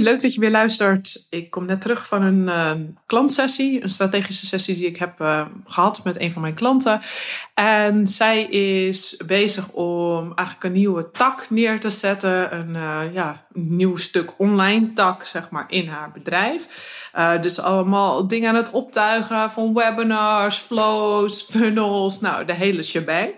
Leuk dat je weer luistert. Ik kom net terug van een uh, klantsessie, een strategische sessie die ik heb uh, gehad met een van mijn klanten. En zij is bezig om eigenlijk een nieuwe tak neer te zetten, een, uh, ja, nieuw stuk online tak, zeg maar, in haar bedrijf. dus allemaal dingen aan het optuigen van webinars, flows, funnels, nou, de hele shebang.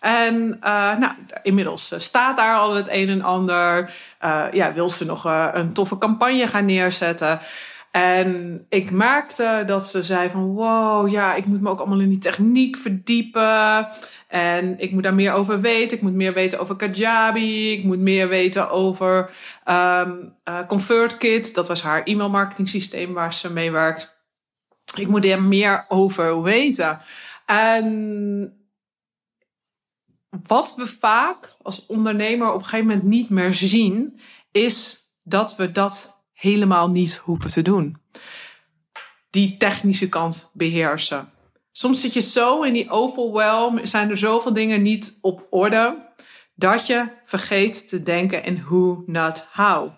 En uh, nou, inmiddels staat daar al het een en ander. Uh, ja, wil ze nog een toffe campagne gaan neerzetten. En ik merkte dat ze zei van wow, ja, ik moet me ook allemaal in die techniek verdiepen. En ik moet daar meer over weten. Ik moet meer weten over Kajabi. Ik moet meer weten over um, ConvertKit. Dat was haar e-mail marketing systeem waar ze mee werkt. Ik moet er meer over weten. En wat we vaak als ondernemer op een gegeven moment niet meer zien, is dat we dat helemaal niet hoeven te doen. Die technische kant beheersen. Soms zit je zo in die overwhelm, zijn er zoveel dingen niet op orde, dat je vergeet te denken in who, not how.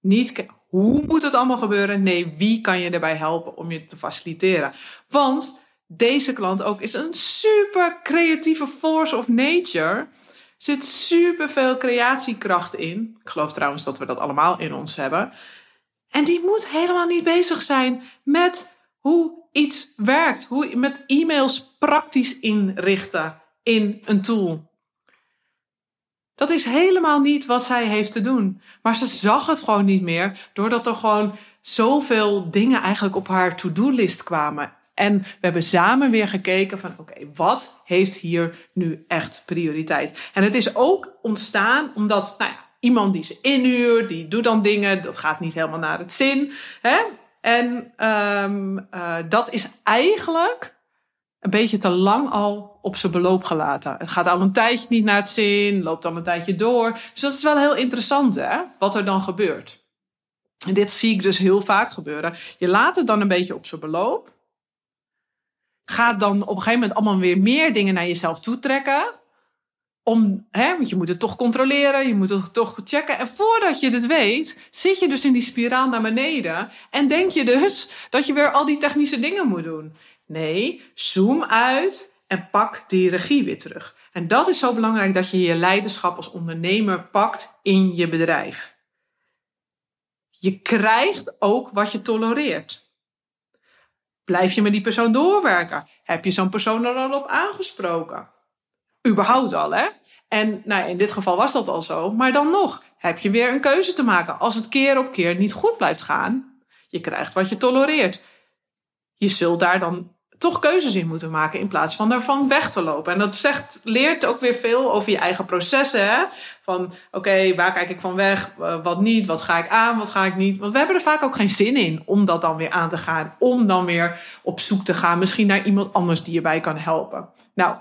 Niet hoe moet het allemaal gebeuren? Nee, wie kan je erbij helpen om je te faciliteren? Want deze klant ook is een super creatieve force of nature. Zit super veel creatiekracht in. Ik geloof trouwens dat we dat allemaal in ons hebben. En die moet helemaal niet bezig zijn met hoe iets werkt. Hoe met e-mails praktisch inrichten in een tool. Dat is helemaal niet wat zij heeft te doen. Maar ze zag het gewoon niet meer, doordat er gewoon zoveel dingen eigenlijk op haar to-do-list kwamen. En we hebben samen weer gekeken van oké, wat heeft hier nu echt prioriteit? En het is ook ontstaan omdat nou ja, iemand die ze inhuurt, die doet dan dingen, dat gaat niet helemaal naar het zin. Hè? En um, uh, dat is eigenlijk een beetje te lang al op zijn beloop gelaten. Het gaat al een tijdje niet naar het zin, loopt al een tijdje door. Dus dat is wel heel interessant, hè, wat er dan gebeurt. En dit zie ik dus heel vaak gebeuren. Je laat het dan een beetje op zijn beloop gaat dan op een gegeven moment allemaal weer meer dingen naar jezelf toetrekken. Om, hè, want je moet het toch controleren, je moet het toch checken. En voordat je het weet, zit je dus in die spiraal naar beneden. En denk je dus dat je weer al die technische dingen moet doen. Nee, zoom uit en pak die regie weer terug. En dat is zo belangrijk dat je je leiderschap als ondernemer pakt in je bedrijf. Je krijgt ook wat je tolereert. Blijf je met die persoon doorwerken? Heb je zo'n persoon er al op aangesproken? Überhaupt al, hè? En nou, in dit geval was dat al zo. Maar dan nog, heb je weer een keuze te maken. Als het keer op keer niet goed blijft gaan, je krijgt wat je tolereert. Je zult daar dan toch keuzes in moeten maken in plaats van daarvan weg te lopen. En dat zegt, leert ook weer veel over je eigen processen. Van oké, waar kijk ik van weg? Wat niet? Wat ga ik aan? Wat ga ik niet? Want we hebben er vaak ook geen zin in om dat dan weer aan te gaan. Om dan weer op zoek te gaan. Misschien naar iemand anders die je bij kan helpen. Nou,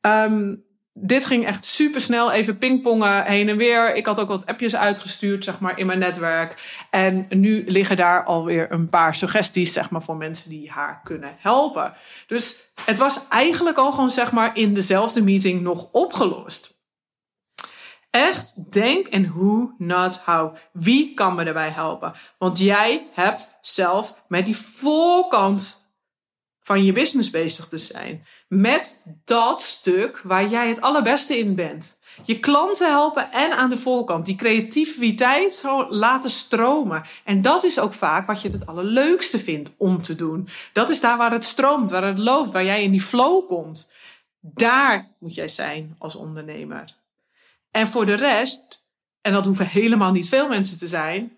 um, dit ging echt super snel, even pingpongen heen en weer. Ik had ook wat appjes uitgestuurd, zeg maar, in mijn netwerk. En nu liggen daar alweer een paar suggesties, zeg maar, voor mensen die haar kunnen helpen. Dus het was eigenlijk al gewoon, zeg maar, in dezelfde meeting nog opgelost. Echt denk en who, not how. Wie kan me erbij helpen? Want jij hebt zelf met die voorkant van je business bezig te zijn. Met dat stuk waar jij het allerbeste in bent. Je klanten helpen en aan de voorkant die creativiteit zo laten stromen. En dat is ook vaak wat je het allerleukste vindt om te doen. Dat is daar waar het stroomt, waar het loopt, waar jij in die flow komt. Daar moet jij zijn als ondernemer. En voor de rest, en dat hoeven helemaal niet veel mensen te zijn,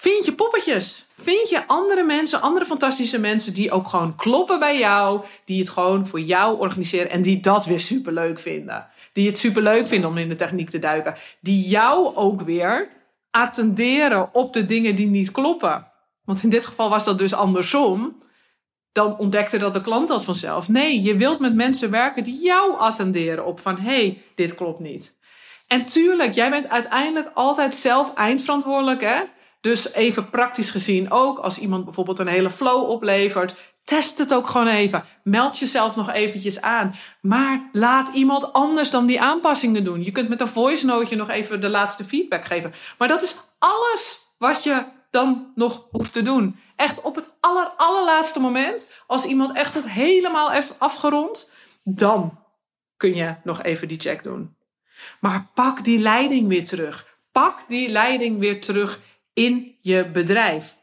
Vind je poppetjes? Vind je andere mensen, andere fantastische mensen die ook gewoon kloppen bij jou, die het gewoon voor jou organiseren en die dat weer superleuk vinden? Die het superleuk vinden om in de techniek te duiken, die jou ook weer attenderen op de dingen die niet kloppen. Want in dit geval was dat dus andersom. dan ontdekte dat de klant dat vanzelf. Nee, je wilt met mensen werken die jou attenderen op van hé, hey, dit klopt niet. En tuurlijk, jij bent uiteindelijk altijd zelf eindverantwoordelijk, hè? Dus even praktisch gezien ook, als iemand bijvoorbeeld een hele flow oplevert, test het ook gewoon even. Meld jezelf nog eventjes aan. Maar laat iemand anders dan die aanpassingen doen. Je kunt met een voice note nog even de laatste feedback geven. Maar dat is alles wat je dan nog hoeft te doen. Echt op het aller, allerlaatste moment, als iemand echt het helemaal heeft afgerond, dan kun je nog even die check doen. Maar pak die leiding weer terug. Pak die leiding weer terug in je bedrijf.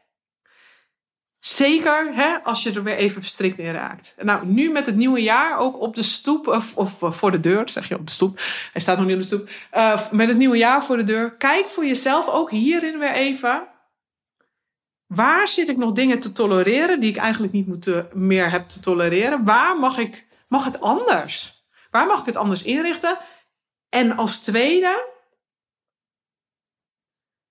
Zeker hè, als je er weer even verstrikt in raakt. Nou, nu met het nieuwe jaar ook op de stoep, of, of voor de deur, zeg je op de stoep. Hij staat nog niet op de stoep. Uh, met het nieuwe jaar voor de deur. Kijk voor jezelf ook hierin weer even. Waar zit ik nog dingen te tolereren die ik eigenlijk niet moet, eh, meer heb te tolereren? Waar mag, ik, mag het anders? Waar mag ik het anders inrichten? En als tweede,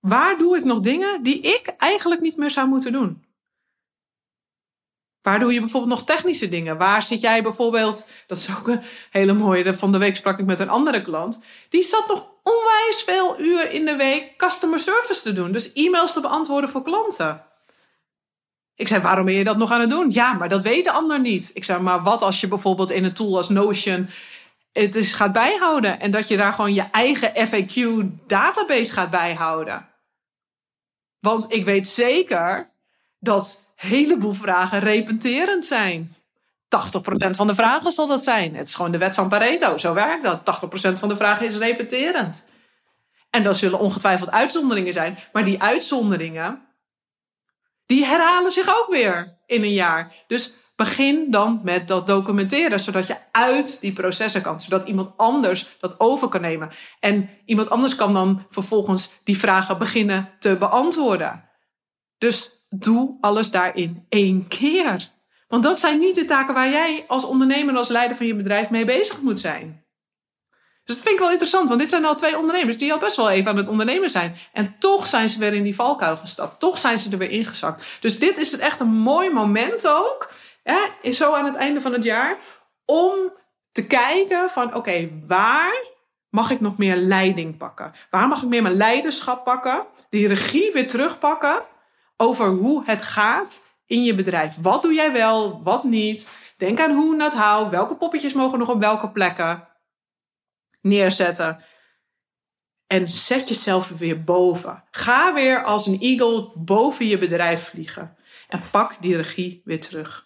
waar doe ik nog dingen die ik eigenlijk niet meer zou moeten doen? Waar doe je bijvoorbeeld nog technische dingen? Waar zit jij bijvoorbeeld, dat is ook een hele mooie, van de week sprak ik met een andere klant, die zat nog onwijs veel uur in de week customer service te doen. Dus e-mails te beantwoorden voor klanten. Ik zei, waarom ben je dat nog aan het doen? Ja, maar dat weet de ander niet. Ik zei, maar wat als je bijvoorbeeld in een tool als Notion het is gaat bijhouden en dat je daar gewoon je eigen FAQ database gaat bijhouden? Want ik weet zeker dat een heleboel vragen repeterend zijn. 80% van de vragen zal dat zijn. Het is gewoon de wet van Pareto. Zo werkt dat. 80% van de vragen is repeterend. En dat zullen ongetwijfeld uitzonderingen zijn. Maar die uitzonderingen, die herhalen zich ook weer in een jaar. Dus begin dan met dat documenteren, zodat je uit die processen kan, zodat iemand anders dat over kan nemen. En iemand anders kan dan vervolgens die vragen beginnen te beantwoorden. Dus doe alles daarin één keer. Want dat zijn niet de taken waar jij als ondernemer, als leider van je bedrijf mee bezig moet zijn. Dus dat vind ik wel interessant, want dit zijn al twee ondernemers die al best wel even aan het ondernemen zijn. En toch zijn ze weer in die valkuil gestapt. Toch zijn ze er weer ingezakt. Dus dit is echt een mooi moment ook, hè, zo aan het einde van het jaar, om te kijken van oké, waar mag ik nog meer leiding pakken? Waar mag ik meer mijn leiderschap pakken? Die regie weer terugpakken over hoe het gaat in je bedrijf. Wat doe jij wel, wat niet? Denk aan hoe, not how. Welke poppetjes mogen nog op welke plekken neerzetten? En zet jezelf weer boven. Ga weer als een eagle boven je bedrijf vliegen. En pak die regie weer terug.